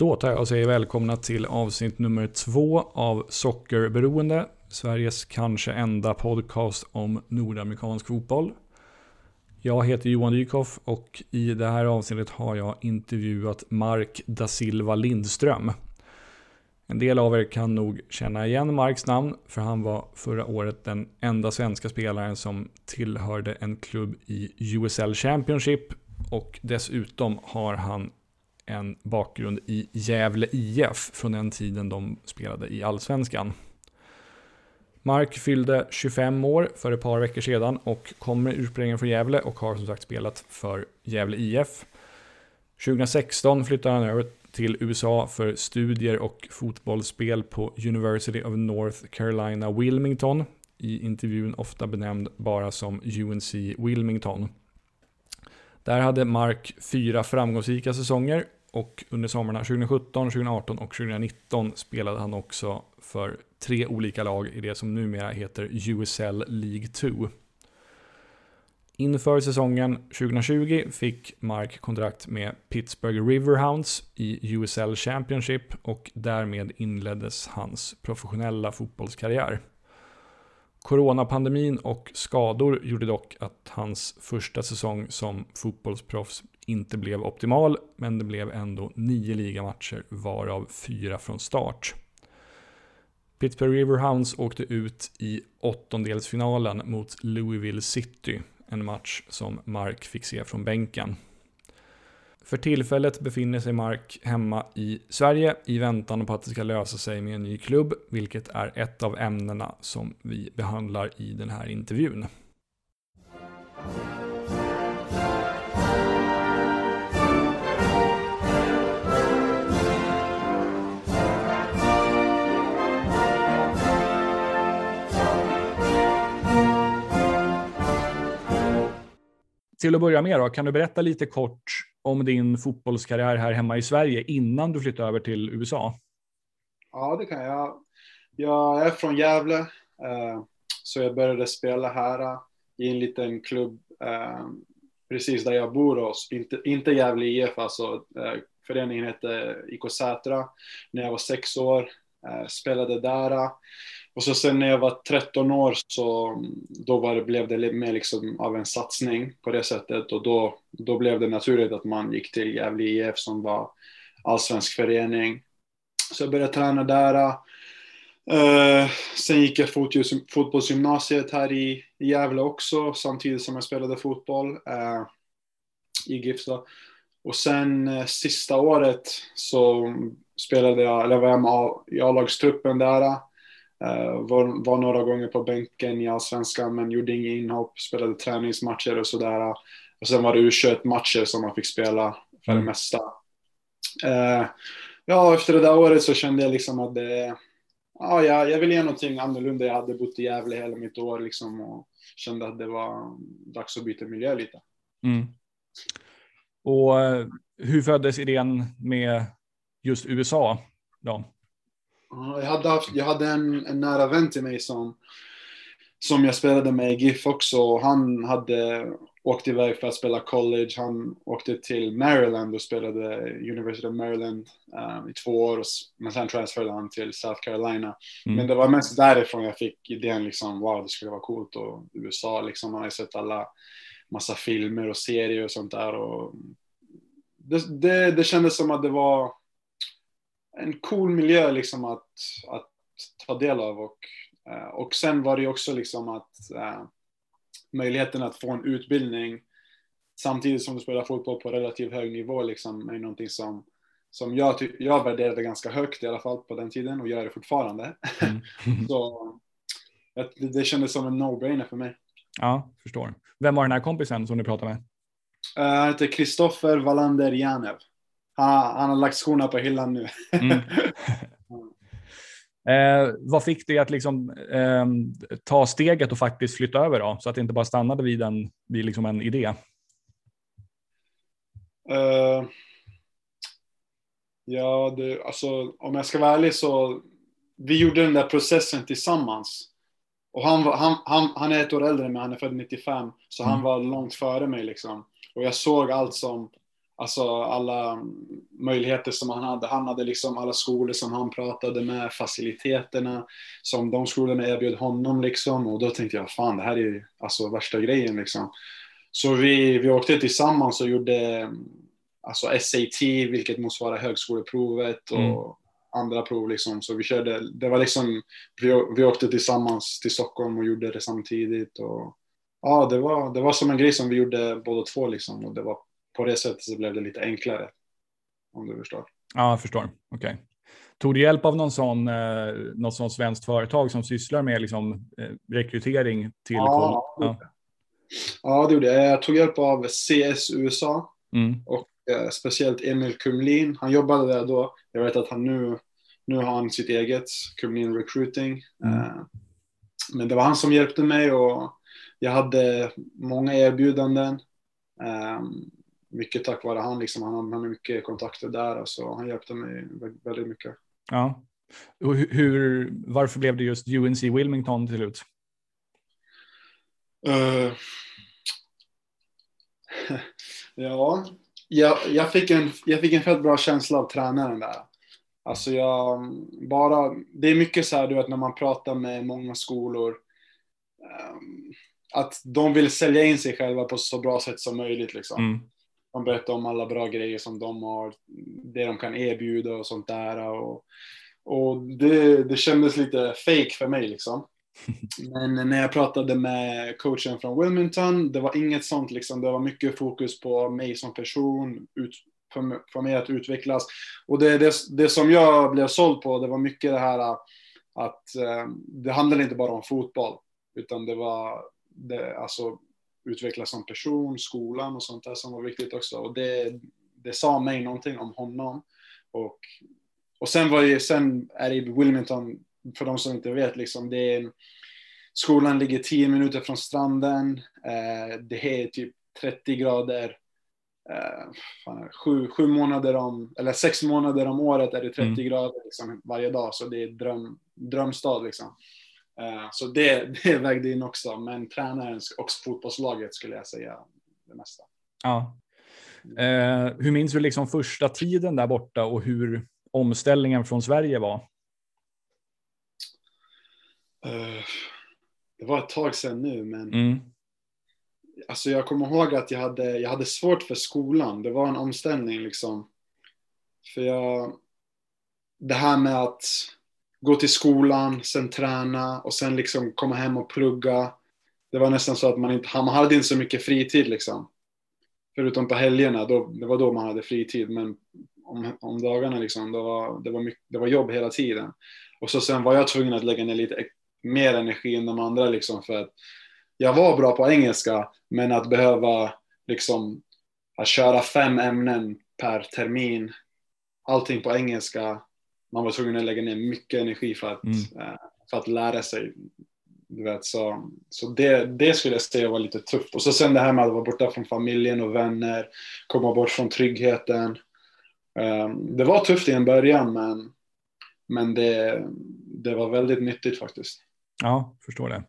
Då tar jag och säger välkomna till avsnitt nummer två av Sockerberoende. Sveriges kanske enda podcast om nordamerikansk fotboll. Jag heter Johan Dykhoff och i det här avsnittet har jag intervjuat Mark da Silva Lindström. En del av er kan nog känna igen Marks namn för han var förra året den enda svenska spelaren som tillhörde en klubb i USL Championship och dessutom har han en bakgrund i Gävle IF från den tiden de spelade i Allsvenskan. Mark fyllde 25 år för ett par veckor sedan och kommer ursprungligen från Gävle och har som sagt spelat för Gävle IF. 2016 flyttade han över till USA för studier och fotbollsspel på University of North Carolina Wilmington, i intervjun ofta benämnd bara som UNC Wilmington. Där hade Mark fyra framgångsrika säsonger och under somrarna 2017, 2018 och 2019 spelade han också för tre olika lag i det som numera heter USL League 2. Inför säsongen 2020 fick Mark kontrakt med Pittsburgh Riverhounds i USL Championship och därmed inleddes hans professionella fotbollskarriär. Coronapandemin och skador gjorde dock att hans första säsong som fotbollsproffs inte blev optimal, men det blev ändå nio ligamatcher, varav fyra från start. Pittsburgh Riverhounds åkte ut i åttondelsfinalen mot Louisville City, en match som Mark fick se från bänken. För tillfället befinner sig Mark hemma i Sverige i väntan på att det ska lösa sig med en ny klubb, vilket är ett av ämnena som vi behandlar i den här intervjun. Till att börja med då, kan du berätta lite kort om din fotbollskarriär här hemma i Sverige innan du flyttade över till USA? Ja, det kan jag. Jag är från Gävle, eh, så jag började spela här eh, i en liten klubb eh, precis där jag bor. Och inte, inte Gävle IF, alltså föreningen hette IK Sätra. När jag var sex år, spelade där. Och så sen när jag var 13 år så då var det, blev det mer liksom av en satsning på det sättet och då, då blev det naturligt att man gick till Gävle IF som var allsvensk förening. Så jag började träna där. Uh, sen gick jag fotbollsgymnasiet här i, Gävle också samtidigt som jag spelade fotboll uh, i GIF. Och sen uh, sista året så spelade jag, eller var jag med i A-lagstruppen där. Uh, var, var, några gånger på bänken i Allsvenskan men gjorde inga inhopp, spelade träningsmatcher och sådär. Och sen var det U21-matcher som man fick spela för mm. det mesta. Uh, ja, efter det där året så kände jag liksom att det, ja, jag, jag ville göra någonting annorlunda. Jag hade bott i Gävle hela mitt år liksom och kände att det var dags att byta miljö lite. Mm. Och eh, hur föddes idén med just USA då? Jag hade, haft, jag hade en, en nära vän till mig som, som jag spelade med i GIF också. Han hade åkt iväg för att spela college. Han åkte till Maryland och spelade University of Maryland um, i två år. Men sen transferade han till South Carolina. Mm. Men det var mest därifrån jag fick idén liksom, wow, det skulle vara coolt. Och USA liksom, man har ju sett alla massa filmer och serier och sånt där. Och det, det, det kändes som att det var en cool miljö liksom att, att ta del av och, eh, och sen var det också liksom att uh, möjligheten att få en utbildning samtidigt som du spelar fotboll på relativt hög nivå liksom är någonting som, som jag, jag värderade ganska högt i alla fall på den tiden och gör det fortfarande. Mm. Så det, det kändes som en no-brainer för mig. Ja, förstår. Vem var den här kompisen som du pratade med? Uh, han heter Kristoffer Wallander Janev han, han har lagt skorna på hyllan nu. mm. eh, vad fick dig att liksom, eh, ta steget och faktiskt flytta över då? Så att det inte bara stannade vid en, vid liksom en idé. Uh, ja, det, alltså, om jag ska vara ärlig så vi gjorde den där processen tillsammans. Och han, var, han, han, han är ett år äldre än mig, han är född 95, så mm. han var långt före mig liksom. Och jag såg allt som alltså alla möjligheter som han hade. Han hade liksom alla skolor som han pratade med, faciliteterna som de skolorna erbjöd honom liksom. Och då tänkte jag, fan det här är alltså värsta grejen liksom. Så vi, vi åkte tillsammans och gjorde alltså SAT, vilket motsvarar högskoleprovet och mm. andra prov liksom. Så vi körde, det var liksom, vi, vi åkte tillsammans till Stockholm och gjorde det samtidigt och ja, det var, det var som en grej som vi gjorde båda två liksom och det var på det sättet så blev det lite enklare. Om du förstår. Ja, jag förstår. Okej. Okay. Tog du hjälp av någon sån, eh, något sånt svenskt företag som sysslar med liksom, eh, rekrytering till ja, ja. ja, det gjorde jag. Jag tog hjälp av CS USA mm. och eh, speciellt Emil Kumlin. Han jobbade där då. Jag vet att han nu, nu har han sitt eget, Kumlin Recruiting. Mm. Eh, men det var han som hjälpte mig och jag hade många erbjudanden. Um, mycket tack vare han, liksom, han har mycket kontakter där, så han hjälpte mig väldigt mycket. Ja. Och hur, varför blev det just UNC Wilmington till slut? Uh, ja, jag, jag, fick en, jag fick en fett bra känsla av tränaren där. Alltså jag, bara, det är mycket så här du vet när man pratar med många skolor, um, att de vill sälja in sig själva på så bra sätt som möjligt liksom. Mm. De berättar om alla bra grejer som de har, det de kan erbjuda och sånt där. Och, och det, det kändes lite fake för mig liksom. Men när jag pratade med coachen från Wilmington, det var inget sånt liksom. Det var mycket fokus på mig som person, ut, för, för mig att utvecklas. Och det, det, det som jag blev såld på, det var mycket det här att eh, det handlade inte bara om fotboll, utan det var det, alltså utvecklas som person, skolan och sånt där som var viktigt också. Och det, det sa mig någonting om honom. Och, och sen var ju, sen är det Wilmington, för de som inte vet, liksom, det är, skolan ligger 10 minuter från stranden. Eh, det är typ 30 grader. Eh, fan, sju, sju månader om, eller sex månader om året är det 30 mm. grader liksom, varje dag. Så det är dröm, drömstad liksom. Eh, så det, det vägde in också, men tränaren och fotbollslaget skulle jag säga det mesta. Ja. Eh, hur minns du liksom första tiden där borta och hur omställningen från Sverige var? Uh, det var ett tag sedan nu, men mm. alltså jag kommer ihåg att jag hade, jag hade svårt för skolan. Det var en omställning liksom. För jag, det här med att gå till skolan, sen träna och sen liksom komma hem och plugga. Det var nästan så att man inte, man hade inte så mycket fritid liksom. Förutom på helgerna, då, det var då man hade fritid. Men om, om dagarna liksom, då var, det, var mycket, det var jobb hela tiden. Och så sen var jag tvungen att lägga ner lite mer energi än de andra liksom för att jag var bra på engelska, men att behöva liksom att köra fem ämnen per termin, allting på engelska, man var tvungen att lägga ner mycket energi för att, mm. Eh, för att lära sig. Du vet, så så det, det skulle jag säga var lite tufft. Och så sen det här med att vara borta från familjen och vänner, komma bort från tryggheten. Um, det var tufft i en början, men, men det, det var väldigt nyttigt faktiskt. Ja, förstår det.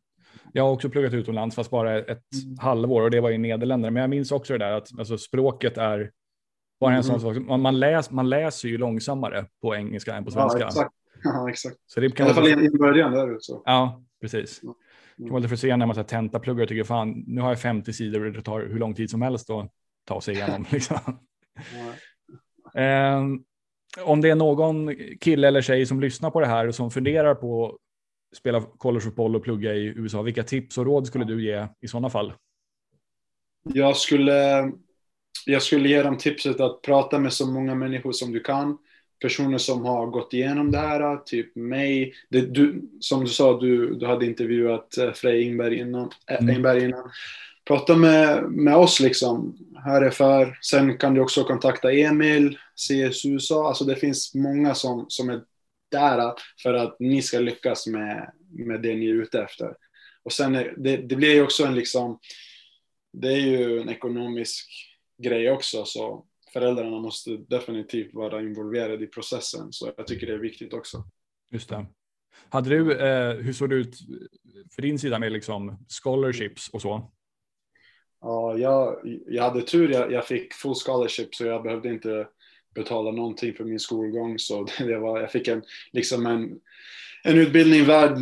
Jag har också pluggat utomlands, fast bara ett mm. halvår och det var i Nederländerna. Men jag minns också det där att alltså, språket är bara en sån mm. sak. Man, man, läs, man läser ju långsammare på engelska än på svenska. Ja, exakt. Ja, exakt. Så det kan I alla fall i början där så. Ja, precis. Mm. Det kan vara lite frustrerande när man tentapluggar och tycker fan, nu har jag 50 sidor och det tar hur lång tid som helst att ta sig igenom. liksom. um, om det är någon kille eller tjej som lyssnar på det här och som funderar på att spela collegefotboll och plugga i USA, vilka tips och råd skulle du ge i sådana fall? Jag skulle jag skulle ge dem tipset att prata med så många människor som du kan. Personer som har gått igenom det här, typ mig. Det, du, som du sa, du, du hade intervjuat eh, Frej Ingberg innan. Äh, mm. Ingberg innan. Prata med, med oss liksom. Här är för. Sen kan du också kontakta Emil, CS USA. Alltså det finns många som, som är där för att ni ska lyckas med, med det ni är ute efter. Och sen, det, det blir ju också en liksom, det är ju en ekonomisk grej också. Så föräldrarna måste definitivt vara involverade i processen. Så jag tycker det är viktigt också. Just det. Hade du, eh, hur såg det ut för din sida med liksom scholarships och så? Ja, jag, jag hade tur, jag, jag fick full scholarship så jag behövde inte betala någonting för min skolgång. Så det var, jag fick en, liksom en, en utbildning värd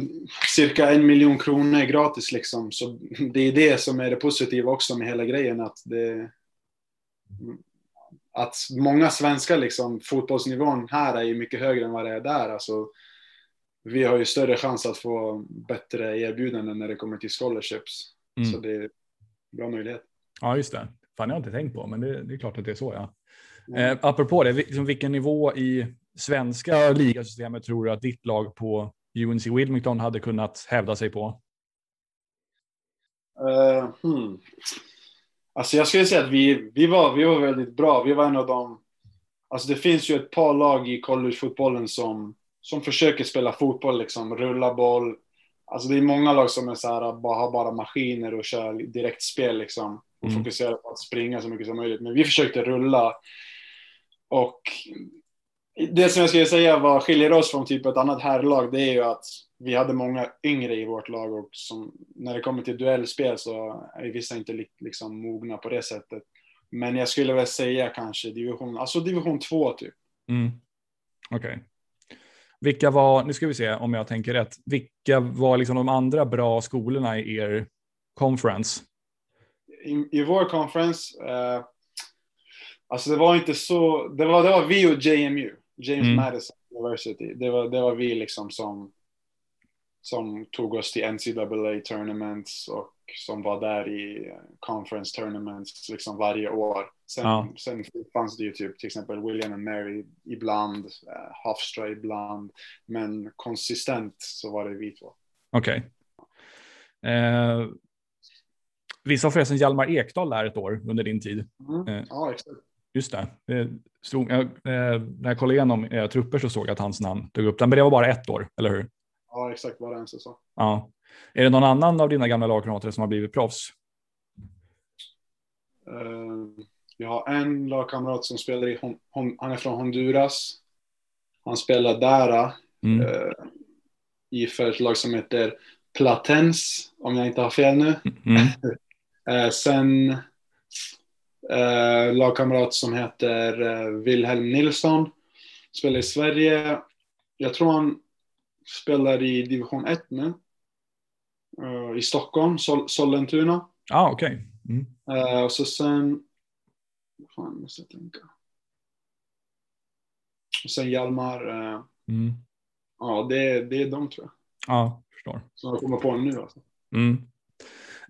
cirka en miljon kronor gratis. Liksom. Så det är det som är det positiva också med hela grejen. Att, det, att många svenskar, liksom, fotbollsnivån här är ju mycket högre än vad det är där. Alltså, vi har ju större chans att få bättre erbjudanden när det kommer till scholarships. Mm. Så det är bra möjlighet. Ja, just det. Fan, jag har inte tänkt på, men det, det är klart att det är så. Ja. Eh, apropå det, liksom, vilken nivå i svenska ligasystemet tror du att ditt lag på UNC Wilmington hade kunnat hävda sig på? Uh, hmm. Alltså jag skulle säga att vi, vi, var, vi var väldigt bra. Vi var en av de... Alltså det finns ju ett par lag i collegefotbollen som, som försöker spela fotboll, liksom rulla boll. Alltså det är många lag som är så här, bara, har bara maskiner och kör direktspel liksom. Och mm. fokuserar på att springa så mycket som möjligt. Men vi försökte rulla. Och det som jag skulle säga vad skiljer oss från typ ett annat herrlag, det är ju att vi hade många yngre i vårt lag och som, när det kommer till duellspel så är vissa inte liksom mogna på det sättet. Men jag skulle väl säga kanske division, alltså division 2 typ. Mm. Okej. Okay. Vilka var, nu ska vi se om jag tänker rätt, vilka var liksom de andra bra skolorna i er conference? I, i vår conference, eh, alltså det var inte så, det var, det var vi och JMU, James mm. Madison University. Det var, det var vi liksom som, som tog oss till NCAA tournaments och som var där i conference tournaments liksom varje år. Sen, ja. sen fanns det ju typ till exempel William and Mary ibland, uh, Hofstra ibland, men konsistent så var det vi två. Okej. Okay. Eh, vi sa förresten Hjalmar Ekdal där ett år under din tid. Mm. Eh, ja, exakt. Just det. stod, eh, när jag kollade igenom eh, trupper så såg jag att hans namn tog upp men det var bara ett år, eller hur? Ja, exakt, bara en säsong. Ja. Är det någon annan av dina gamla lagkamrater som har blivit proffs? Uh, jag har en lagkamrat som spelar i, han är från Honduras. Han spelar där mm. i för ett lag som heter Platens, om jag inte har fel nu. Mm. sen uh, lagkamrat som heter uh, Wilhelm Nilsson, spelar i Sverige. Jag tror han spelar i division 1 nu. Uh, I Stockholm, Sol Sollentuna. Ah, okej. Okay. Mm. Uh, och så sen... Fan, måste jag tänka. Och sen Hjalmar. Uh, mm. Ja, det, det är de tror jag. Ja, förstår. Som jag kommer på nu alltså. Mm.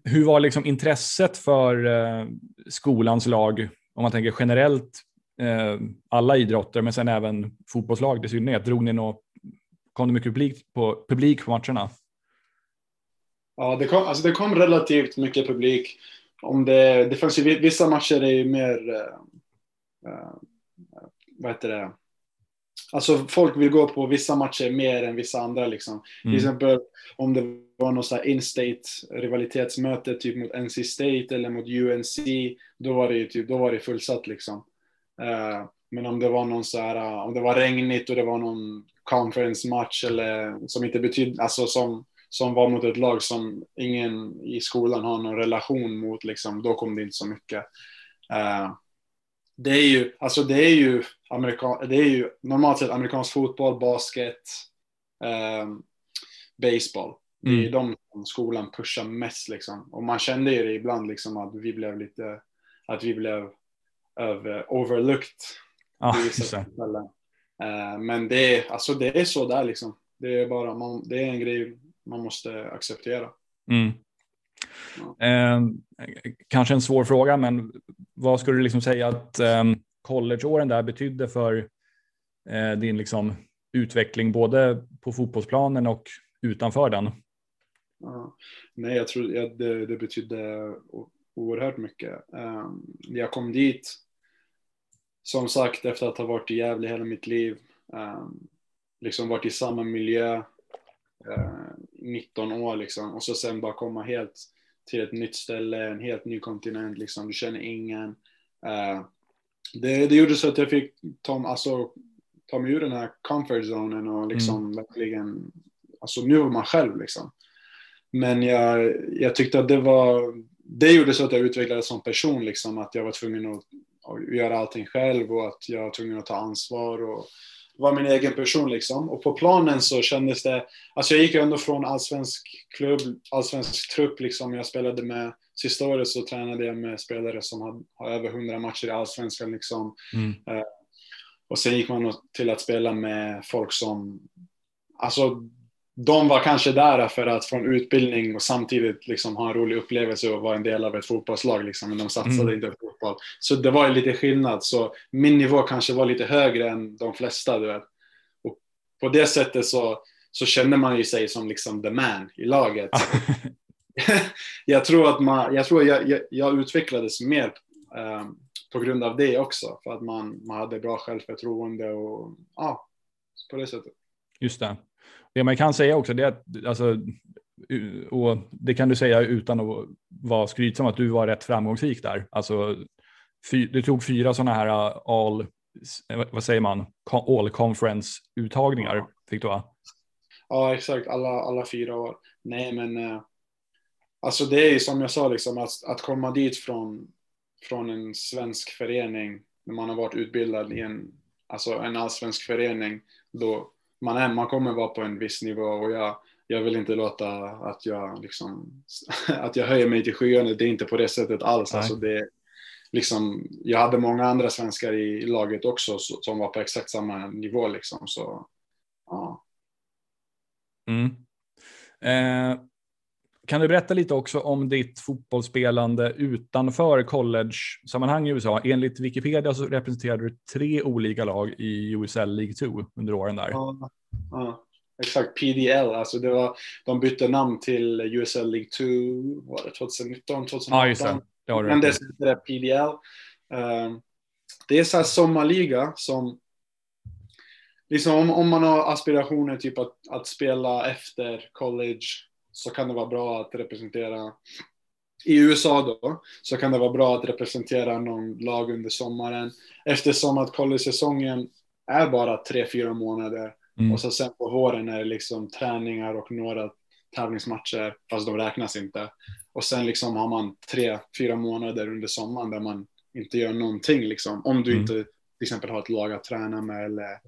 Hur var liksom intresset för eh, skolans lag, om man tänker generellt, eh, alla idrotter, men sen även fotbollslag i synnerhet? Drog ni något kom det mycket publik på, publik på matcherna? Ja, det kom, alltså det kom relativt mycket publik. Om det, det fanns ju, vissa matcher är ju mer, uh, uh, vad heter det, Alltså folk vill gå på vissa matcher mer än vissa andra liksom. Mm. Till exempel om det var något sånt in-state rivalitetsmöte typ mot NC State eller mot UNC, då var det ju typ, då var det fullsatt liksom. Uh, men om det var någon så här, om det var regnigt och det var någon conference-match eller som inte betyder, alltså som, som var mot ett lag som ingen i skolan har någon relation mot, liksom, då kom det inte så mycket. Uh, det är ju, alltså det är ju, amerikan, det är ju normalt sett amerikansk fotboll, basket, uh, baseball. Det är ju mm. de som skolan pushar mest liksom. Och man kände ju det ibland liksom att vi blev lite, att vi blev över, overlooked. Ah, Eh, men det är, alltså det är så där liksom. Det är bara, man, det är en grej man måste acceptera. Mm. Eh, kanske en svår fråga, men vad skulle du liksom säga att eh, collegeåren där betydde för eh, din liksom utveckling, både på fotbollsplanen och utanför den? Ja. Nej, jag tror ja, det, det betydde oerhört mycket. Um, jag kom dit som sagt, efter att ha varit i Gävle hela mitt liv, um, liksom varit i samma miljö, eh, uh, 19 år liksom, och så sen bara komma helt till ett nytt ställe, en helt ny kontinent, liksom, du känner ingen. Uh, det, det gjorde så att jag fick ta, alltså, ta mig ur den här comfort zonen och liksom mm. verkligen, alltså nu var man själv liksom. Men jag, jag tyckte att det var, det gjorde så att jag utvecklades som person, liksom, att jag var tvungen att, att göra allting själv och att jag var tvungen att ta ansvar och vara min egen person liksom. Och på planen så kändes det, alltså jag gick ändå från allsvensk klubb, allsvensk trupp liksom. Jag spelade med, sista året så tränade jag med spelare som har, har över 100 matcher i allsvenskan liksom. Mm. Eh, och sen gick man till att spela med folk som, alltså de var kanske där för att få en utbildning och samtidigt liksom ha en rolig upplevelse och vara en del av ett fotbollslag. Liksom, men de satsade mm. inte på fotboll. Så det var ju lite skillnad. Så min nivå kanske var lite högre än de flesta. Du vet. Och på det sättet så, så kände man ju sig som liksom the man i laget. jag tror att man, jag, tror jag, jag, jag utvecklades mer um, på grund av det också. För att man, man hade bra självförtroende och ja, på det sättet. Just det. Det man kan säga också, är att, alltså, och det kan du säga utan att vara skrytsam, att du var rätt framgångsrik där. Alltså, fy, du tog fyra sådana här uh, all, vad säger man, all conference uttagningar, fick du va? Ja, exakt, alla, alla fyra år. Nej, men uh, alltså det är ju som jag sa, liksom, att, att komma dit från, från en svensk förening, när man har varit utbildad i en, alltså en allsvensk förening, då man, är, man kommer vara på en viss nivå och jag, jag vill inte låta att jag, liksom, att jag höjer mig till skyarna. Det är inte på det sättet alls. Alltså det, liksom, jag hade många andra svenskar i laget också som var på exakt samma nivå. Liksom, så, ja. Mm. Eh, kan du berätta lite också om ditt fotbollsspelande utanför college-sammanhang i USA? Enligt Wikipedia så representerade du tre olika lag i USL League 2 under åren där. Ja, ja, exakt. PDL, alltså det var, de bytte namn till USL League 2, var det 2019, 2018? Ja, just det. det har du Men det PDL. Um, det är så här sommarliga som Liksom om, om man har aspirationer typ att, att spela efter college så kan det vara bra att representera i USA då, så kan det vara bra att representera någon lag under sommaren eftersom att college-säsongen är bara tre, fyra månader mm. och så sen på våren är det liksom träningar och några tävlingsmatcher, fast de räknas inte. Och sen liksom har man tre, fyra månader under sommaren där man inte gör någonting liksom, om du mm. inte till exempel har ett lag att träna med eller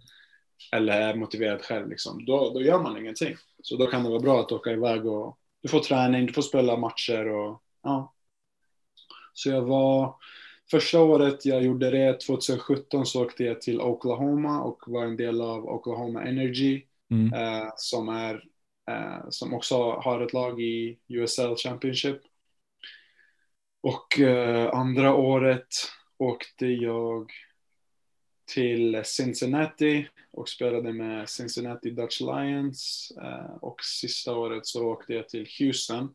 eller är motiverad själv, liksom, då, då gör man ingenting. Så då kan det vara bra att åka iväg och du får träning, du får spela matcher och ja. Så jag var, första året jag gjorde det, 2017 så åkte jag till Oklahoma och var en del av Oklahoma Energy mm. eh, som är eh, som också har ett lag i USL Championship. Och eh, andra året åkte jag till Cincinnati och spelade med Cincinnati Dutch Lions. Eh, och sista året så åkte jag till Houston.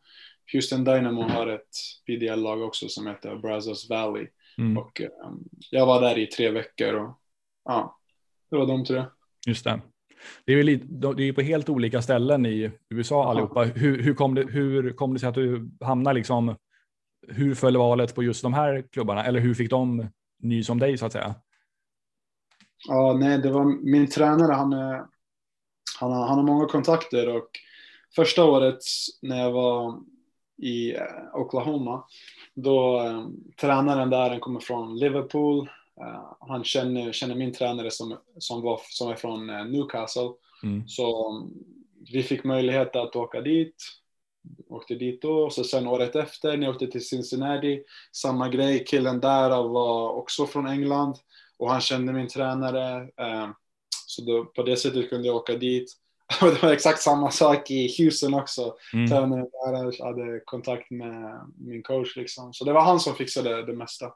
Houston Dynamo har ett PDL-lag också som heter Brazos Valley. Mm. Och um, jag var där i tre veckor och ja, det var de tre. Just det. Det är ju lite, det är på helt olika ställen i USA allihopa. Hur, hur, kom det, hur kom det sig att du hamnade liksom, hur föll valet på just de här klubbarna? Eller hur fick de nys om dig så att säga? Ja, nej, det var min tränare. Han, är, han, har, han har många kontakter och första året när jag var i eh, Oklahoma, då eh, tränaren där, han kommer från Liverpool. Uh, han känner, känner min tränare som, som, var, som är från Newcastle. Mm. Så um, vi fick möjlighet att åka dit. Åkte dit då, och så sen året efter när jag åkte till Cincinnati, samma grej. Killen där var också från England och han kände min tränare. Eh, så då, på det sättet kunde jag åka dit. Det var exakt samma sak i Houston också. Mm. Tränaren där hade kontakt med min coach liksom. Så det var han som fixade det mesta.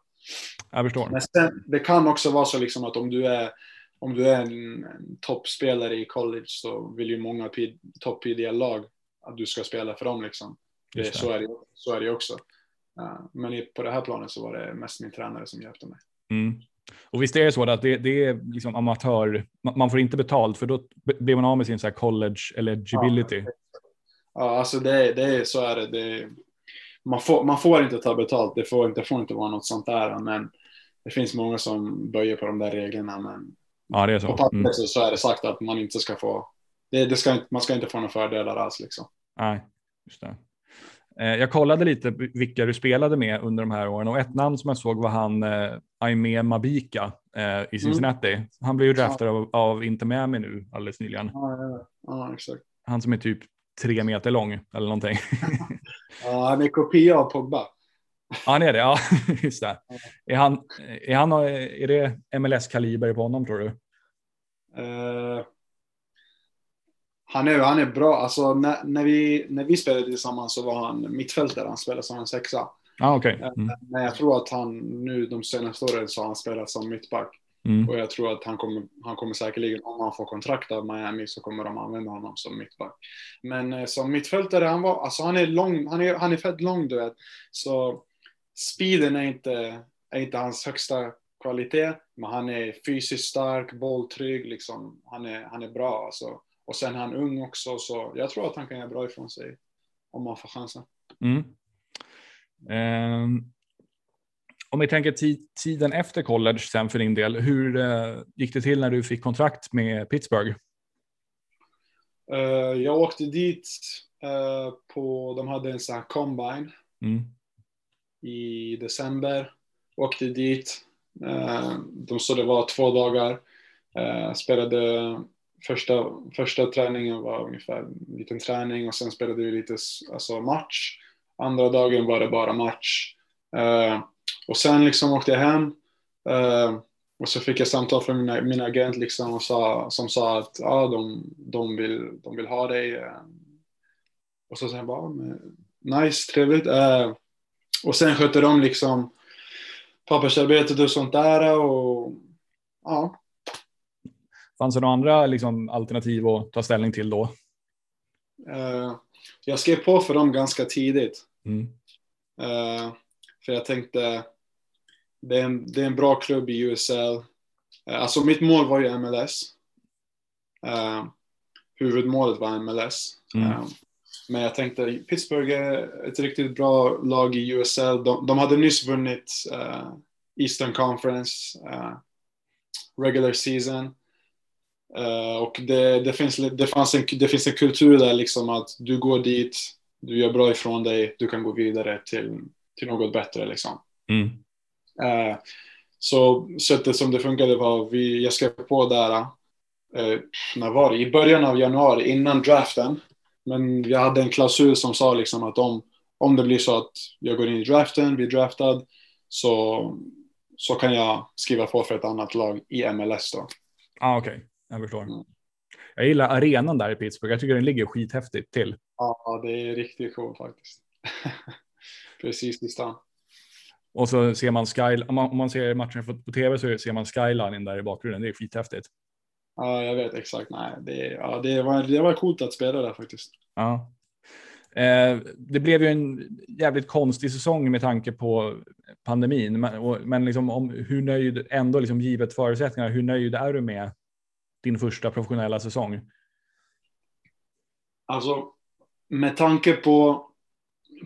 Jag förstår. Men sen, det kan också vara så liksom att om du är om du är en, en toppspelare i college så vill ju många topp PDL-lag att du ska spela för dem liksom. Det, det. Så, är det, så är det också. Uh, men på det här planet så var det mest min tränare som hjälpte mig. Mm. Och visst är det så att det, det är liksom amatör, man får inte betalt för då blir man av med sin så college eligibility. Ja, ja alltså det, det är, så är det. det man, får, man får inte ta betalt, det får inte, får inte vara något sånt där. Men det finns många som böjer på de där reglerna. Men ja, det är så. på pappret mm. så är det sagt att man inte ska få, det, det ska, man ska inte få några fördelar alls liksom. Nej, just det. Eh, jag kollade lite vilka du spelade med under de här åren och ett namn som jag såg var han eh, Aimé Mabika eh, i mm. Cincinnati. Mm. Han blev ju draftad ja. av, av Inter Miami nu alldeles nyligen. Ja, ja, ja, exakt. Han som är typ tre meter lång eller någonting. ja, han är kopia av Pogba. Ja, han är det. Ja, just det. Är, han, är, han, är det MLS-kaliber på honom tror du? Uh, han, är, han är bra. Alltså, när, när, vi, när vi spelade tillsammans så var han mittfältare. Han spelade som en sexa. Ah, okay. Eh, mm. Men jag tror att han nu de senaste åren så har han spelat som mittback. Mm. Och jag tror att han kommer, han kommer säkerligen, om han får kontrakt av Miami så kommer de använda honom som mittback. Men eh, som mittfältare, han var, alltså han är lång, han är, han är fett lång du vet. Så speeden är inte, är inte hans högsta kvalitet, men han är fysiskt stark, bolltrygg, liksom. Han är, han är bra alltså. Och sen är han ung också, så jag tror att han kan göra bra ifrån sig om man får chansen. Mm. Um, om vi tänker tiden efter college sen för din del, hur uh, gick det till när du fick kontrakt med Pittsburgh? Uh, jag åkte dit uh, på, de hade en sån här combine mm. i december. Åkte dit, de sa det var två dagar. spelade första, första träningen var ungefär en liten träning och sen spelade vi lite alltså match. Andra dagen var det bara match. Uh, och sen liksom åkte jag hem uh, och så fick jag samtal från min, min agent liksom och sa, som sa att ah, de, de, vill, de vill ha dig. Uh, och så sa jag bara, nice, trevligt. och sen skötte de liksom pappersarbetet och sånt där och ja, Fanns det några andra liksom, alternativ att ta ställning till då? Uh, jag skrev på för dem ganska tidigt. Mm. Uh, för jag tänkte, det är, en, det är en bra klubb i USL. Uh, eh, alltså mitt mål var ju MLS. huvudmålet var MLS. Mm. men jag tänkte, Pittsburgh är ett riktigt bra lag i USL. De, de hade nyss vunnit Eastern Conference regular season. Uh, och det, det, finns, det, fanns en, det finns en kultur där liksom att du går dit, du gör bra ifrån dig, du kan gå vidare till, till något bättre liksom. Mm. Uh, så sättet som det funkade var, vi, jag skrev på där, uh, när var det? I början av januari, innan draften. Men vi hade en klausul som sa liksom att om, om det blir så att jag går in i draften, blir draftad, så, så kan jag skriva på för ett annat lag i MLS då. Ah. Okay. Jag förstår. Mm. Jag gillar arenan där i Pittsburgh. Jag tycker den ligger skithäftigt till. Ja, det är riktigt coolt faktiskt. Precis i stan. Och så ser man sky, om man, om man ser matchen på tv så ser man skylinen där i bakgrunden. Det är skithäftigt. Ja, jag vet exakt. Nej, det, ja, det, var, det var coolt att spela där faktiskt. Ja. Eh, det blev ju en jävligt konstig säsong med tanke på pandemin. Men, och, men liksom om hur nöjd, ändå liksom givet förutsättningarna, hur nöjd är du med din första professionella säsong? Alltså, med tanke på,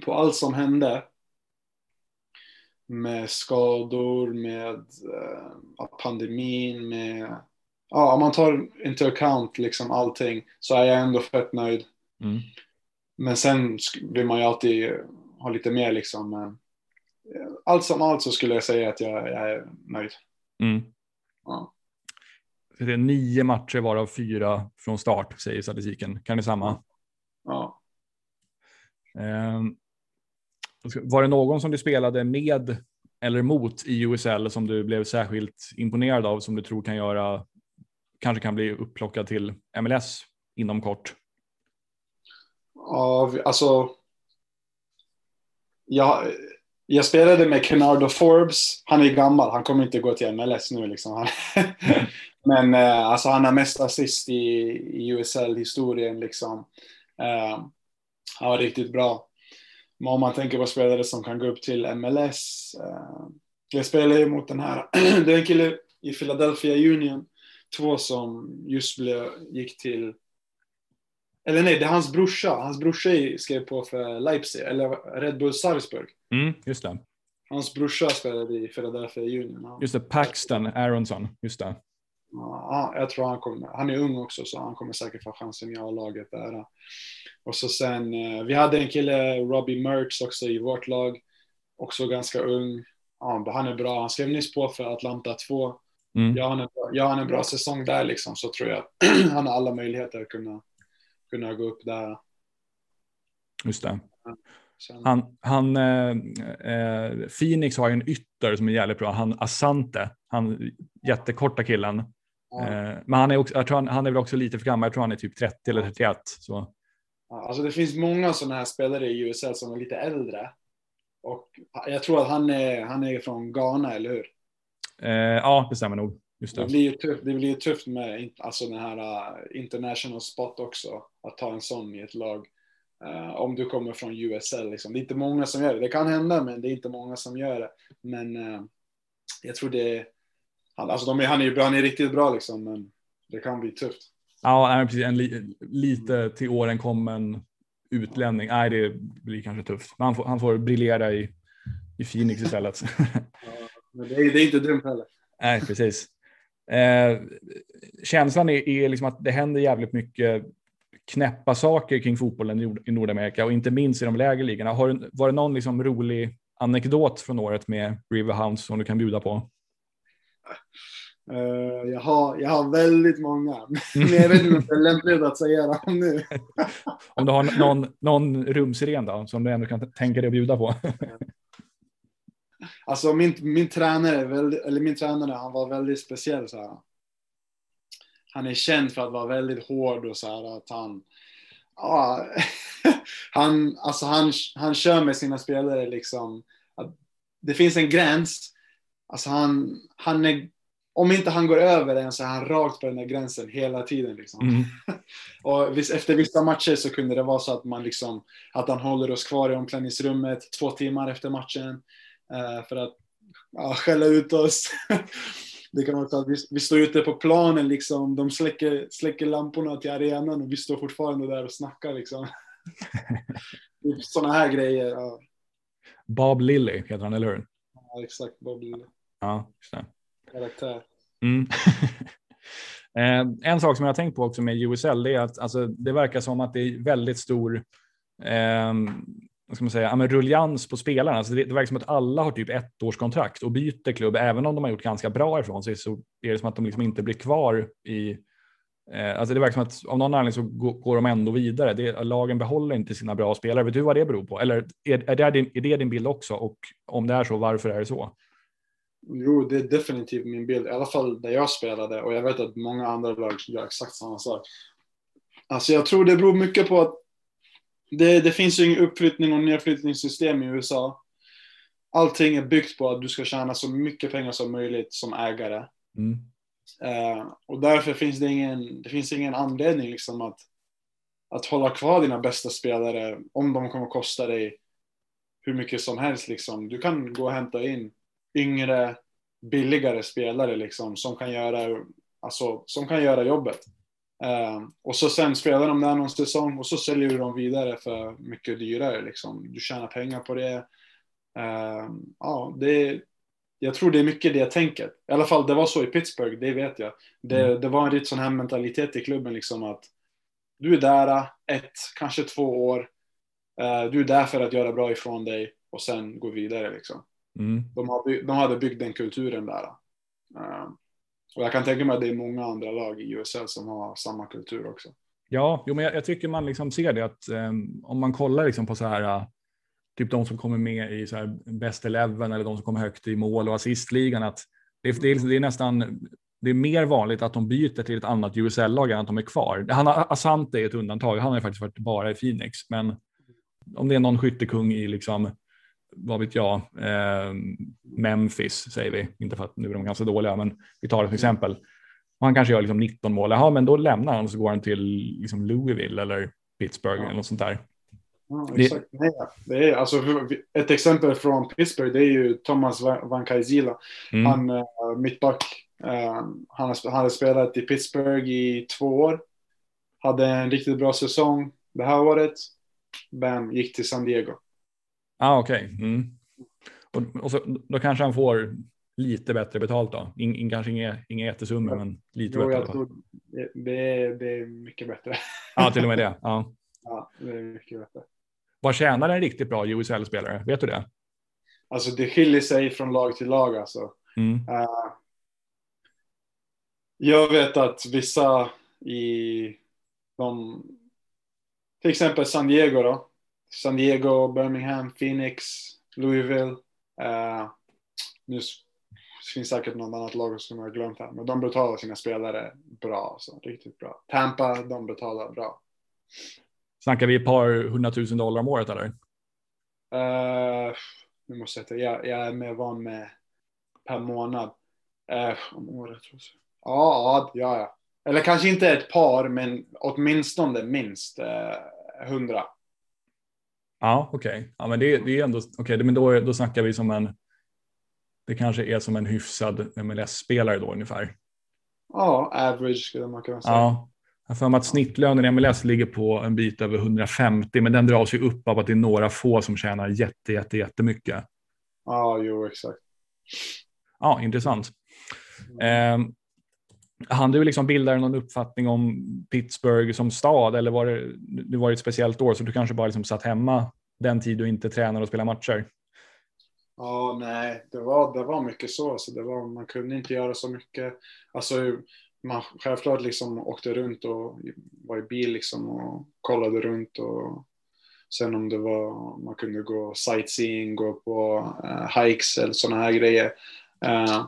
på allt som hände med skador, med uh, pandemin, med... Ja, om man tar into account liksom allting så är jag ändå fett nöjd. Mm. Men sen vill man ju alltid ha lite mer liksom. Men allt som allt så skulle jag säga att jag, jag är nöjd. Mm. Ja det är nio matcher varav fyra från start, säger statistiken. Kan det samma? Ja. Um, var det någon som du spelade med eller mot i USL som du blev särskilt imponerad av som du tror kan göra, kanske kan bli upplockad till MLS inom kort? Ja, alltså. Jag, jag spelade med Kenardo Forbes. Han är gammal, han kommer inte gå till MLS nu liksom. Men eh, alltså han har mest assist i, i USL-historien liksom. Eh, han var riktigt bra. Men om man tänker på spelare som kan gå upp till MLS. Eh, jag spelade ju mot den här, det är en kille i Philadelphia Union. Två som just blev, gick till eller nej, det är hans brorsa. Hans brorsa skrev på för Leipzig, eller Red Bull Salzburg. Mm, just det. Hans brorsa spelade i Philadelphia Union. Just det, Paxton Aronson. Just det. Ja, jag tror han kommer, han är ung också så han kommer säkert få chansen i A-laget där. Och så sen, eh, vi hade en kille, Robbie Mertz också i vårt lag, också ganska ung. Ja, han är bra, han skrev nyss på för Atlanta 2. Mm. Gör, han en, gör han en bra säsong där liksom så tror jag att han har alla möjligheter att kunna, kunna gå upp där. Just det. Han, han eh, eh, Phoenix har ju en ytter som är jävligt bra, han Asante, han jättekorta killen. Eh, men han är, också, jag tror han, han är väl också lite för gammal, jag tror han är typ 30 eller 31. Så. Ja, alltså det finns många sådana här spelare i USA som är lite äldre. Och jag tror att han är, han är från Ghana, eller hur? Eh, ja, det stämmer nog. Just det. Det, blir ju tufft, det blir tufft med alltså den här uh, international spot också, att ta en sån i ett lag. Uh, om du kommer från USL. Liksom. Det är inte många som gör det. Det kan hända, men det är inte många som gör det. Men uh, jag tror det han, alltså de är, han är han är riktigt bra liksom, men det kan bli tufft. Ja, precis. En li, lite till åren kommen utlänning. Nej, det blir kanske tufft. Men han får, han får briljera i, i Phoenix istället. ja, men det är, det är inte dumt heller. Nej, precis. Eh, känslan är, är liksom att det händer jävligt mycket knäppa saker kring fotbollen i Nordamerika och inte minst i de lägre ligorna. Har, var det någon liksom rolig anekdot från året med Riverhounds som du kan bjuda på? Uh, jag, har, jag har väldigt många, men jag vet inte om det är lämpligt att säga dem nu. om du har någon, någon rumsren då, som du ändå kan tänka dig att bjuda på? alltså min, min tränare, väldigt, eller min tränare, han var väldigt speciell så här. Han är känd för att vara väldigt hård och så här att han, ja, han, alltså han, han kör med sina spelare liksom, att det finns en gräns Alltså han, han är, om inte han går över den så är han rakt på den där gränsen hela tiden. Liksom. Mm. och efter vissa matcher så kunde det vara så att, man liksom, att han håller oss kvar i omklädningsrummet två timmar efter matchen uh, för att ja, skälla ut oss. det kan vara så att vi, vi står ute på planen, liksom, de släcker, släcker lamporna till arenan och vi står fortfarande där och snackar. Liksom. Sådana här grejer. Ja. Bob Lilly heter han, eller hur? Ja, exakt. Ja, just det. Karaktär. Mm. eh, en sak som jag har tänkt på också med USL det är att alltså, det verkar som att det är väldigt stor eh, vad ska man säga, ja, ruljans på spelarna. Alltså det, det verkar som att alla har typ ett års kontrakt och byter klubb. Även om de har gjort ganska bra ifrån sig så är det som att de liksom inte blir kvar i eh, Alltså det verkar som att av någon anledning så går, går de ändå vidare. Det, lagen behåller inte sina bra spelare. Vet du vad det beror på? Eller är, är, det, din, är det din bild också? Och om det är så, varför är det så? Jo, det är definitivt min bild. I alla fall där jag spelade och jag vet att många andra lag gör exakt samma sak. Alltså jag tror det beror mycket på att det, det finns ju ingen uppflyttning och nedflyttningssystem i USA. Allting är byggt på att du ska tjäna så mycket pengar som möjligt som ägare. Mm. Eh, och därför finns det ingen, det finns ingen anledning liksom att, att hålla kvar dina bästa spelare om de kommer kosta dig hur mycket som helst. Liksom. Du kan gå och hämta in yngre, billigare spelare liksom, som, kan göra, alltså, som kan göra jobbet. Eh, och så sen spelar de där någon säsong och så säljer du dem vidare för mycket dyrare. Liksom. Du tjänar pengar på det. Eh, ja, det, jag tror det är mycket det tänket. I alla fall det var så i Pittsburgh, det vet jag. Det, mm. det var en lite sån här mentalitet i klubben liksom att du är där ett, kanske två år. Uh, du är där för att göra bra ifrån dig och sen gå vidare liksom. Mm. De, hade byggt den kulturen där. Uh, och jag kan tänka mig att det är många andra lag i USL som har samma kultur också. Ja, jo, men jag, jag tycker man liksom ser det att um, om man kollar liksom på så här, typ de som kommer med i så här best eleven eller de som kommer högt i mål och assistligan, att det, det, är, det är nästan det är mer vanligt att de byter till ett annat USL-lag än att de är kvar. Han, Asante är ett undantag. Han har faktiskt varit bara i Phoenix, men om det är någon skyttekung i liksom vad vet jag, eh, Memphis säger vi, inte för att nu är de ganska dåliga, men vi tar det som exempel. Och han kanske gör liksom 19 mål, ja men då lämnar han och så går han till liksom Louisville eller Pittsburgh ja. eller något sånt där. Ja, exakt. Det... Nej, det är, alltså, ett exempel från Pittsburgh det är ju Thomas Van Kaizila. Mm. Han uh, mittback. Uh, han, han har spelat i Pittsburgh i två år. Hade en riktigt bra säsong det här året. Bam, gick till San Diego. Ah, Okej. Okay. Mm. Och, och så, då kanske han får lite bättre betalt då? In, in, kanske inga, inga jättesummor, men lite jo, bättre. Jag tror det, är, det är mycket bättre. Ja, till och med det. Ja, ja det är mycket bättre. Vad tjänar en riktigt bra USL-spelare? Vet du det? Alltså det skiljer sig från lag till lag alltså. Mm. Uh, jag vet att vissa i de, till exempel San Diego då. San Diego, Birmingham, Phoenix, Louisville. Uh, nu finns säkert något annat lag som jag har glömt här, men de betalar sina spelare bra, alltså, riktigt bra. Tampa, de betalar bra. Snackar vi ett par hundratusen dollar om året eller? Uh, nu måste jag, jag, jag är mer van med per månad. Uh, om året. Ja, ja, ja. Eller kanske inte ett par, men åtminstone minst hundra. Uh, ja, okej. Okay. Ja, men det, det är ändå okej, okay, men då, då snackar vi som en. Det kanske är som en hyfsad MLS-spelare då ungefär. Ja, average skulle man kunna säga. Ja, jag för mig att snittlönen i MLS ligger på en bit över 150, men den dras ju upp av att det är några få som tjänar jätte, jätte, jättemycket. Ja, jo, exakt. Ja, intressant. Eh, han du liksom bilda någon uppfattning om Pittsburgh som stad eller var det, det var ett speciellt år så du kanske bara liksom satt hemma den tid du inte tränar och spelar matcher? Ja, nej, det var, det var mycket så. Alltså det var, man kunde inte göra så mycket. Alltså, man självklart liksom åkte runt och var i bil liksom och kollade runt och sen om det var, man kunde gå sightseeing, gå på uh, hikes eller sådana här grejer. Uh,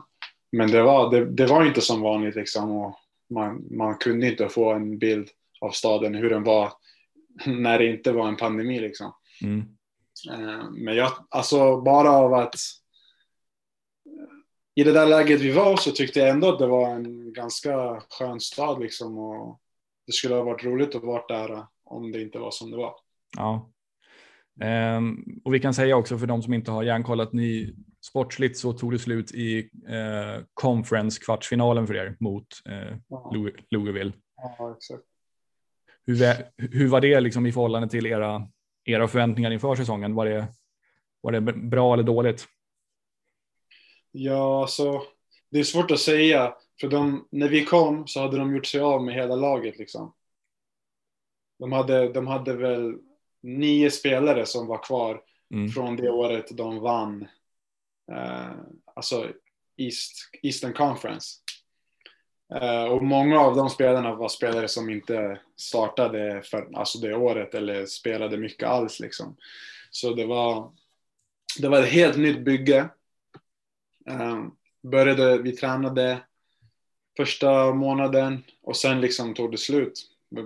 men det var, det, det, var inte som vanligt liksom och man, man kunde inte få en bild av staden hur den var när det inte var en pandemi liksom. Mm. Uh, men jag, alltså bara av att i det där läget vi var så tyckte jag ändå att det var en ganska skön stad liksom och det skulle ha varit roligt att vara där om det inte var som det var. Ja. Um, och vi kan säga också för de som inte har järnkollat, ni sportsligt så tog det slut i uh, conference kvartsfinalen för er mot uh, ja. Louisville. Ja, exakt. Hur, hur var det liksom i förhållande till era, era förväntningar inför säsongen? Var det, var det bra eller dåligt? Ja, alltså det är svårt att säga. För de, när vi kom så hade de gjort sig av med hela laget liksom. De hade, de hade väl nio spelare som var kvar mm. från det året de vann eh, alltså East, Eastern Conference. Eh, och många av de spelarna var spelare som inte startade för, alltså det året eller spelade mycket alls liksom. Så det var, det var ett helt nytt bygge började, vi tränade första månaden och sen liksom tog det slut.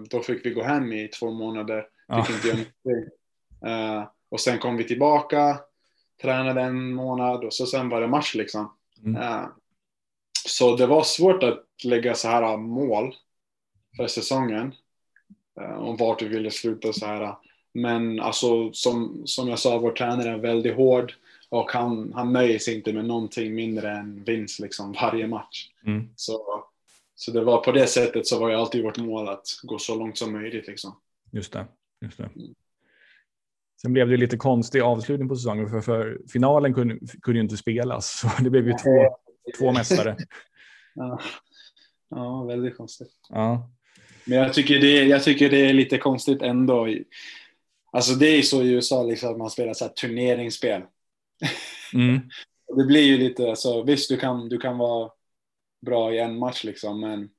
Då fick vi gå hem i två månader. Fick inte göra uh, och sen kom vi tillbaka, tränade en månad och så sen var det match liksom. Mm. Uh, så det var svårt att lägga så här mål för säsongen. Uh, om vart vi ville sluta så här. Men alltså som, som jag sa, vår tränare är väldigt hård. Och han, han nöjer sig inte med någonting mindre än vinst liksom varje match. Mm. Så, så det var på det sättet så var ju alltid vårt mål att gå så långt som möjligt liksom. Just det. Just det. Mm. Sen blev det lite konstig avslutning på säsongen för, för finalen kunde, kunde ju inte spelas. Så det blev ju två, två mästare. Ja. ja, väldigt konstigt. Ja. Men jag tycker, det, jag tycker det är lite konstigt ändå. Alltså det är så i USA liksom att man spelar så här turneringsspel. Mm. det blir ju lite, alltså, visst du kan, du kan vara bra i en match liksom, men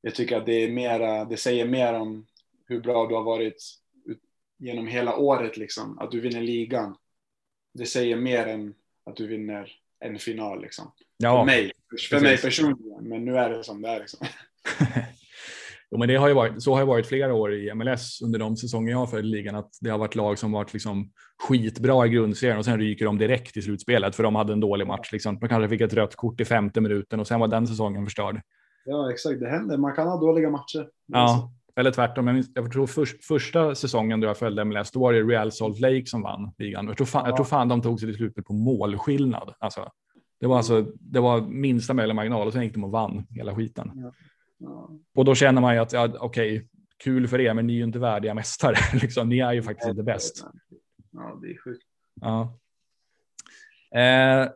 jag tycker att det är mera, det säger mer om hur bra du har varit genom hela året liksom, att du vinner ligan. Det säger mer än att du vinner en final liksom. Ja, för mig, för mig personligen, men nu är det som det är liksom. Jo, men det har ju varit, så har det varit flera år i MLS under de säsonger jag har följt ligan, att det har varit lag som varit liksom skitbra i grundserien och sen ryker de direkt i slutspelet för de hade en dålig match. Liksom. De kanske fick ett rött kort i femte minuten och sen var den säsongen förstörd. Ja, exakt. Det händer. Man kan ha dåliga matcher. Ja, eller tvärtom. Jag tror för, första säsongen då jag följde MLS, då var det Real Salt Lake som vann ligan. Jag tror fan, ja. jag tror fan de tog sig till slutet på målskillnad. Alltså, det var alltså, det var minsta möjliga marginal och sen gick de och vann hela skiten. Ja. Ja. Och då känner man ju att, ja, okej, okay, kul för er, men ni är ju inte värdiga mästare. liksom, ni är ju faktiskt inte bäst. Ja, det är sjukt. Ja. Eh,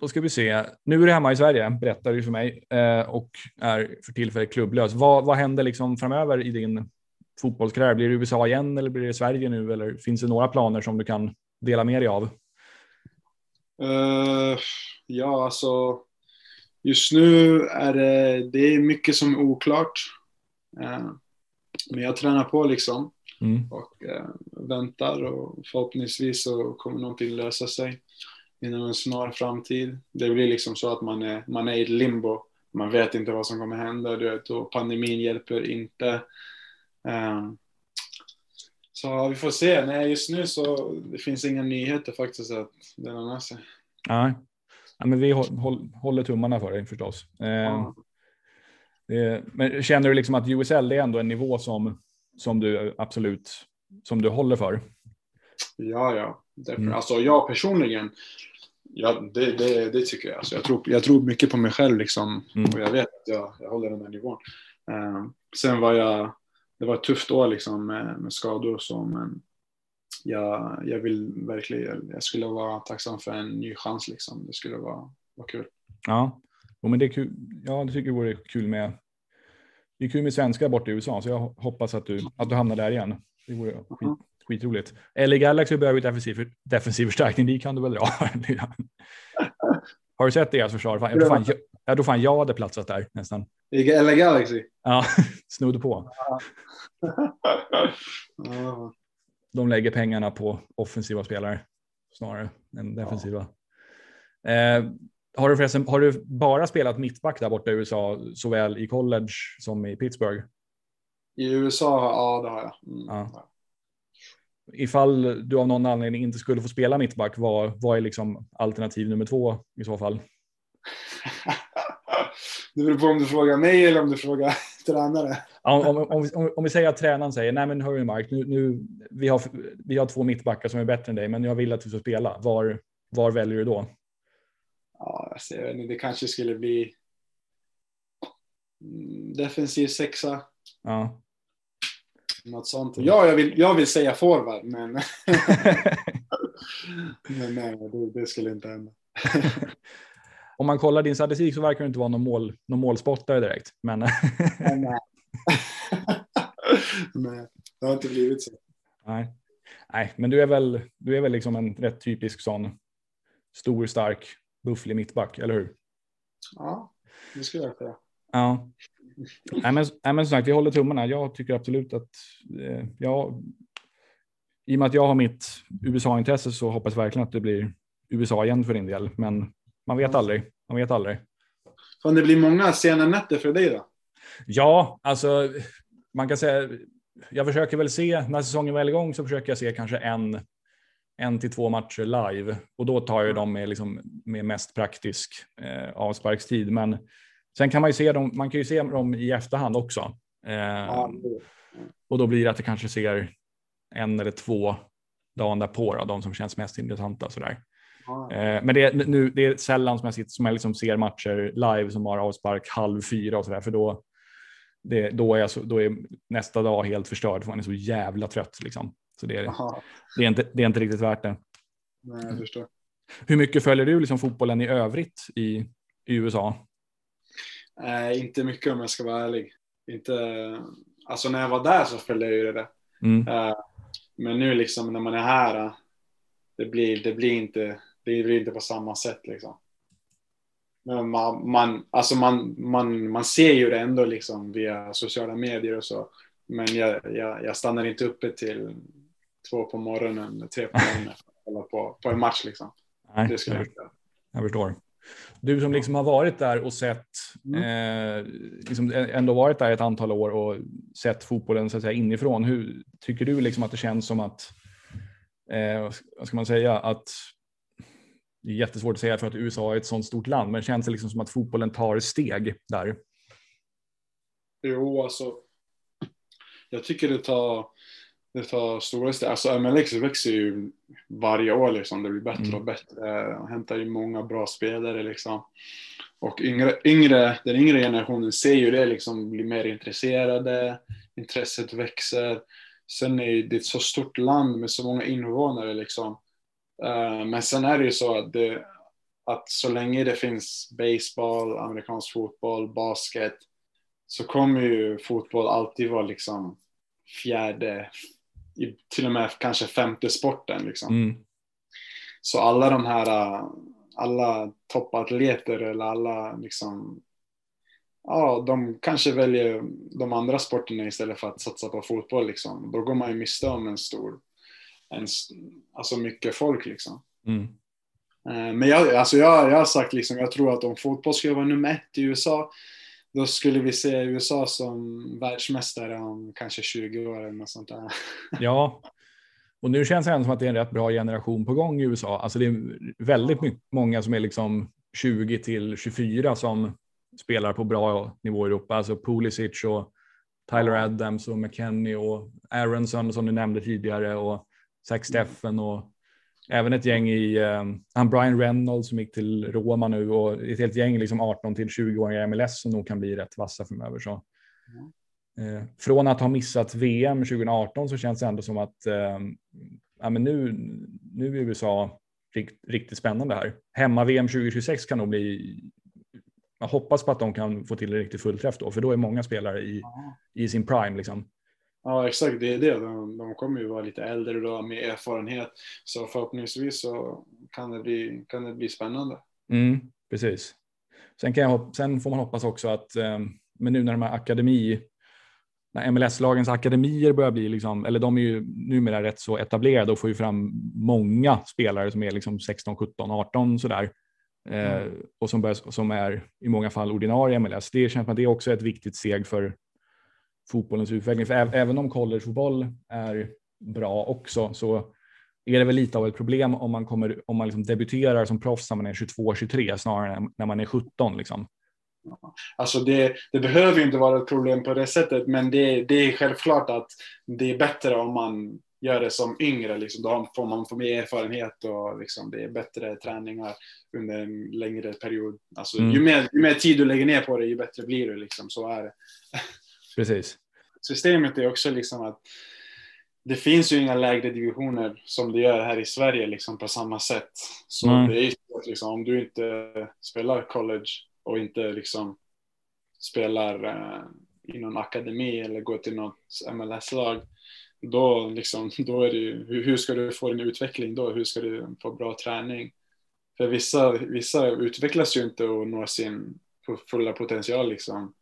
då ska vi se. Nu är du hemma i Sverige, berättar du för mig, eh, och är för tillfället klubblös. Vad, vad händer liksom framöver i din fotbollskarriär? Blir det USA igen eller blir det Sverige nu? Eller finns det några planer som du kan dela med dig av? Uh, ja, alltså just nu är det, det är mycket som är oklart. Uh, men jag tränar på liksom mm. och uh, väntar och förhoppningsvis så kommer någonting lösa sig inom en snar framtid. Det blir liksom så att man är, man är i limbo. Man vet inte vad som kommer hända du vet, och pandemin hjälper inte. Um, så vi får se. Nej, just nu så det finns inga nyheter faktiskt att dela med sig. Nej, ja, men vi håller tummarna för dig förstås. Ja. Eh, men känner du liksom att USL är ändå en nivå som, som du absolut som du håller för? Ja, ja. Mm. Alltså jag personligen, ja, det, det, det tycker jag. Alltså, jag, tror, jag tror mycket på mig själv liksom, mm. och jag vet att jag, jag håller den här nivån. Uh, sen var jag, det var ett tufft år liksom, med, med skador och så, men jag, jag vill verkligen, jag skulle vara tacksam för en ny chans liksom. Det skulle vara, vara kul. Ja, men det är kul. Ja, det tycker jag vore kul med. Det är kul med svenskar borta i USA, så jag hoppas att du, att du hamnar där igen. Det vore skit, skitroligt. Eller Galaxy behöver defensiv, defensiv förstärkning, dit kan du väl dra. Har du sett deras försvar? Fan, jag, fan, jag tror fan jag hade platsat där nästan. I LA Galaxy? Ja, snudd på. De lägger pengarna på offensiva spelare snarare än defensiva. Eh, har du förresten, har du bara spelat mittback där borta i USA, såväl i college som i Pittsburgh? I USA, ja det har jag. Mm. Ja ifall du av någon anledning inte skulle få spela mittback, vad, vad är liksom alternativ nummer två i så fall? det beror på om du frågar mig eller om du frågar tränare. om, om, om, om, vi säger att tränaren säger, nej men hörru Mark, nu, nu, vi, har, vi har två mittbackar som är bättre än dig, men jag vill att du ska spela. Var, var väljer du då? Ja, alltså, det kanske skulle bli defensiv sexa. Ja. Något sånt. Ja, jag vill, jag vill säga forward, men... men nej, det, det skulle inte hända. Om man kollar din statistik så verkar du inte vara någon, mål, någon målspottare direkt. Men... nej. nej, det har inte blivit så. Nej, nej men du är väl, du är väl liksom en rätt typisk sån stor, stark, bufflig mittback, eller hur? Ja, det skulle jag säga. Ja. Nej, men, nej, men som sagt, vi håller tummarna. Jag tycker absolut att eh, ja, i och med att jag har mitt USA-intresse så hoppas jag verkligen att det blir USA igen för din del. Men man vet aldrig. Man vet aldrig. Kan det bli många sena nätter för dig då? Ja, alltså man kan säga. Jag försöker väl se när säsongen väl är igång så försöker jag se kanske en en till två matcher live och då tar jag dem med, liksom, med mest praktisk eh, avsparkstid. Men Sen kan man ju se dem, man kan ju se dem i efterhand också. Eh, ja. Och då blir det att det kanske ser en eller två dagen därpå, då, de som känns mest intressanta. Sådär. Eh, men det är, nu, det är sällan som jag, sitter, som jag liksom ser matcher live som har avspark halv fyra och sådär, för då, det, då, är så, då är nästa dag helt förstörd, för man är så jävla trött. Liksom. Så det är, det, är inte, det är inte riktigt värt det. Nej, jag förstår. Hur mycket följer du liksom fotbollen i övrigt i, i USA? Eh, inte mycket om jag ska vara ärlig. Inte, alltså när jag var där så följde jag ju det. Mm. Eh, men nu liksom när man är här, eh, det blir, det blir, inte, det blir inte på samma sätt liksom. Men man, man, alltså man, man, man ser ju det ändå liksom via sociala medier och så. Men jag, jag, jag stannar inte uppe till två på morgonen, tre på morgonen på, på en match liksom. Nej, det skulle jag, jag, jag förstår. Du som liksom har varit där och sett, mm. eh, liksom ändå varit där ett antal år och sett fotbollen så att säga, inifrån. Hur tycker du liksom att det känns som att, eh, vad ska man säga, att det är jättesvårt att säga för att USA är ett sådant stort land, men känns det liksom som att fotbollen tar steg där? Jo, alltså. Jag tycker det tar, det tar stora steg. Alltså MLX växer ju varje år liksom. Det blir bättre mm. och bättre. Hämtar ju många bra spelare liksom. Och yngre, yngre, den yngre generationen ser ju det liksom, blir mer intresserade. Intresset växer. Sen är det ett så stort land med så många invånare liksom. Uh, men sen är det ju så att det, att så länge det finns baseball, amerikansk fotboll, basket så kommer ju fotboll alltid vara liksom fjärde, till och med kanske femte sporten liksom. Mm. Så alla de här, alla toppatleter eller alla liksom, ja, de kanske väljer de andra sporterna istället för att satsa på fotboll liksom. Då går man ju miste om en stor, en, alltså mycket folk liksom. Mm. Eh, men jag, alltså jag, jag har sagt liksom, jag tror att om fotboll skulle vara nummer ett i USA, då skulle vi se USA som världsmästare om kanske 20 år eller något sånt där. Ja, och nu känns det ändå som att det är en rätt bra generation på gång i USA. Alltså det är väldigt mycket, många som är liksom 20 till 24 som spelar på bra nivå i Europa. Alltså Pulisic och Tyler Adams och McKennie och Aronson som du nämnde tidigare och Zach Steffen och även ett gäng i, um, Brian Reynolds som gick till Roma nu och ett helt gäng liksom 18 till 20-åringar i MLS som nog kan bli rätt vassa framöver. Så. Mm. Eh, från att ha missat VM 2018 så känns det ändå som att eh, ja, men nu, nu är USA rikt, riktigt spännande här. Hemma-VM 2026 kan nog bli jag hoppas på att de kan få till en riktig fullträff då, för då är många spelare i, i sin prime. Liksom. Ja, exakt. Det är det. De, de kommer ju vara lite äldre då med erfarenhet. Så förhoppningsvis så kan det bli, kan det bli spännande. Mm, precis. Sen, kan jag, sen får man hoppas också att, eh, men nu när de här akademi, när MLS-lagens akademier börjar bli, liksom, eller de är ju numera rätt så etablerade och får ju fram många spelare som är liksom 16, 17, 18 sådär. Eh, mm. och som, börjar, som är i många fall ordinarie MLS. Det känns som att det är också ett viktigt steg för fotbollens utveckling. För även om collegefotboll är bra också så är det väl lite av ett problem om man, kommer, om man liksom debuterar som proffs när man är 22-23 snarare än när man är 17. Liksom. Alltså det, det behöver inte vara ett problem på det sättet, men det, det är självklart att det är bättre om man gör det som yngre. Liksom. Då får man få mer erfarenhet och liksom, det är bättre träningar under en längre period. Alltså, mm. ju, mer, ju mer tid du lägger ner på det, ju bättre blir det. Liksom. Så är det. Precis. Systemet är också liksom att det finns ju inga lägre divisioner som det gör här i Sverige liksom, på samma sätt. Så mm. det är ju liksom, om du inte spelar college och inte liksom spelar eh, i någon akademi eller går till något MLS-lag då, liksom, då är det ju, hur, hur ska du få en utveckling då? Hur ska du få bra träning? För vissa, vissa utvecklas ju inte och når sin fulla potential liksom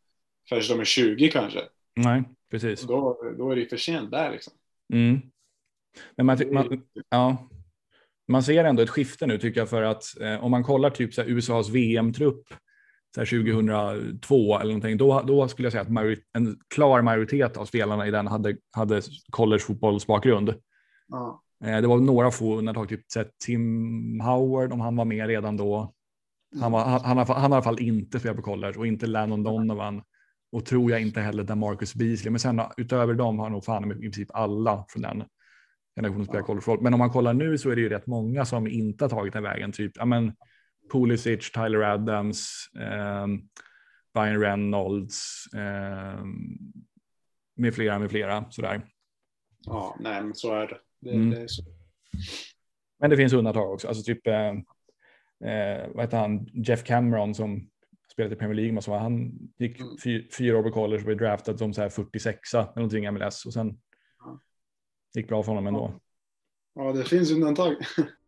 förrän de är 20 kanske. Nej, precis. Då, då är det för sent där liksom. Mm. Men man, man, ja, man ser ändå ett skifte nu tycker jag för att eh, om man kollar typ så här, USAs VM-trupp så 2002 eller någonting, då, då skulle jag säga att en klar majoritet av spelarna i den hade, hade collegefotbollsbakgrund. Ja. Eh, det var några få undantag, typ Tim Howard om han var med redan då. Han, var, han, han, har, han har i alla fall inte spelat på college och inte Lennon Donovan. Och tror jag inte heller Marcus Beasley. Men sen utöver dem har nog fan i princip alla från den generationen spelat collegefotboll. Men om man kollar nu så är det ju rätt många som inte har tagit den vägen. Typ, ja men Pulisic, Tyler Adams, eh, Brian Reynolds, eh, med flera, med flera sådär. Ja, nej men så är det. det, mm. det är så. Men det finns undantag också, alltså typ, eh, eh vad heter han, Jeff Cameron som spelade i Premier League, så han gick mm. fy, fyra år på college och blev draftad som så här 46 eller någonting i MLS och sen gick bra för honom ändå. Ja, det finns undantag.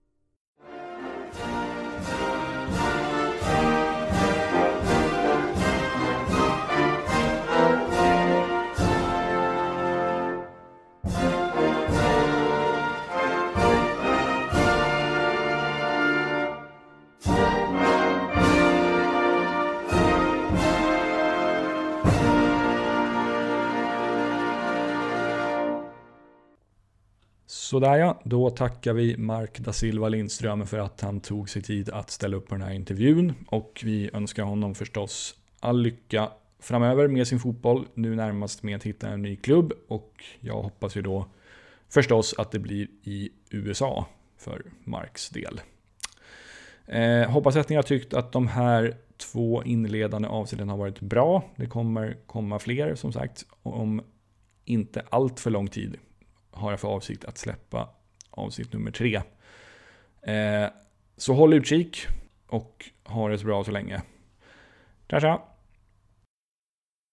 Sådär ja, då tackar vi Mark da Silva Lindström för att han tog sig tid att ställa upp på den här intervjun. Och vi önskar honom förstås all lycka framöver med sin fotboll. Nu närmast med att hitta en ny klubb och jag hoppas ju då förstås att det blir i USA för Marks del. Eh, hoppas att ni har tyckt att de här två inledande avsnitten har varit bra. Det kommer komma fler som sagt om inte allt för lång tid har jag för avsikt att släppa avsnitt nummer tre. Eh, så håll utkik. och ha det så bra så länge. Tja tja!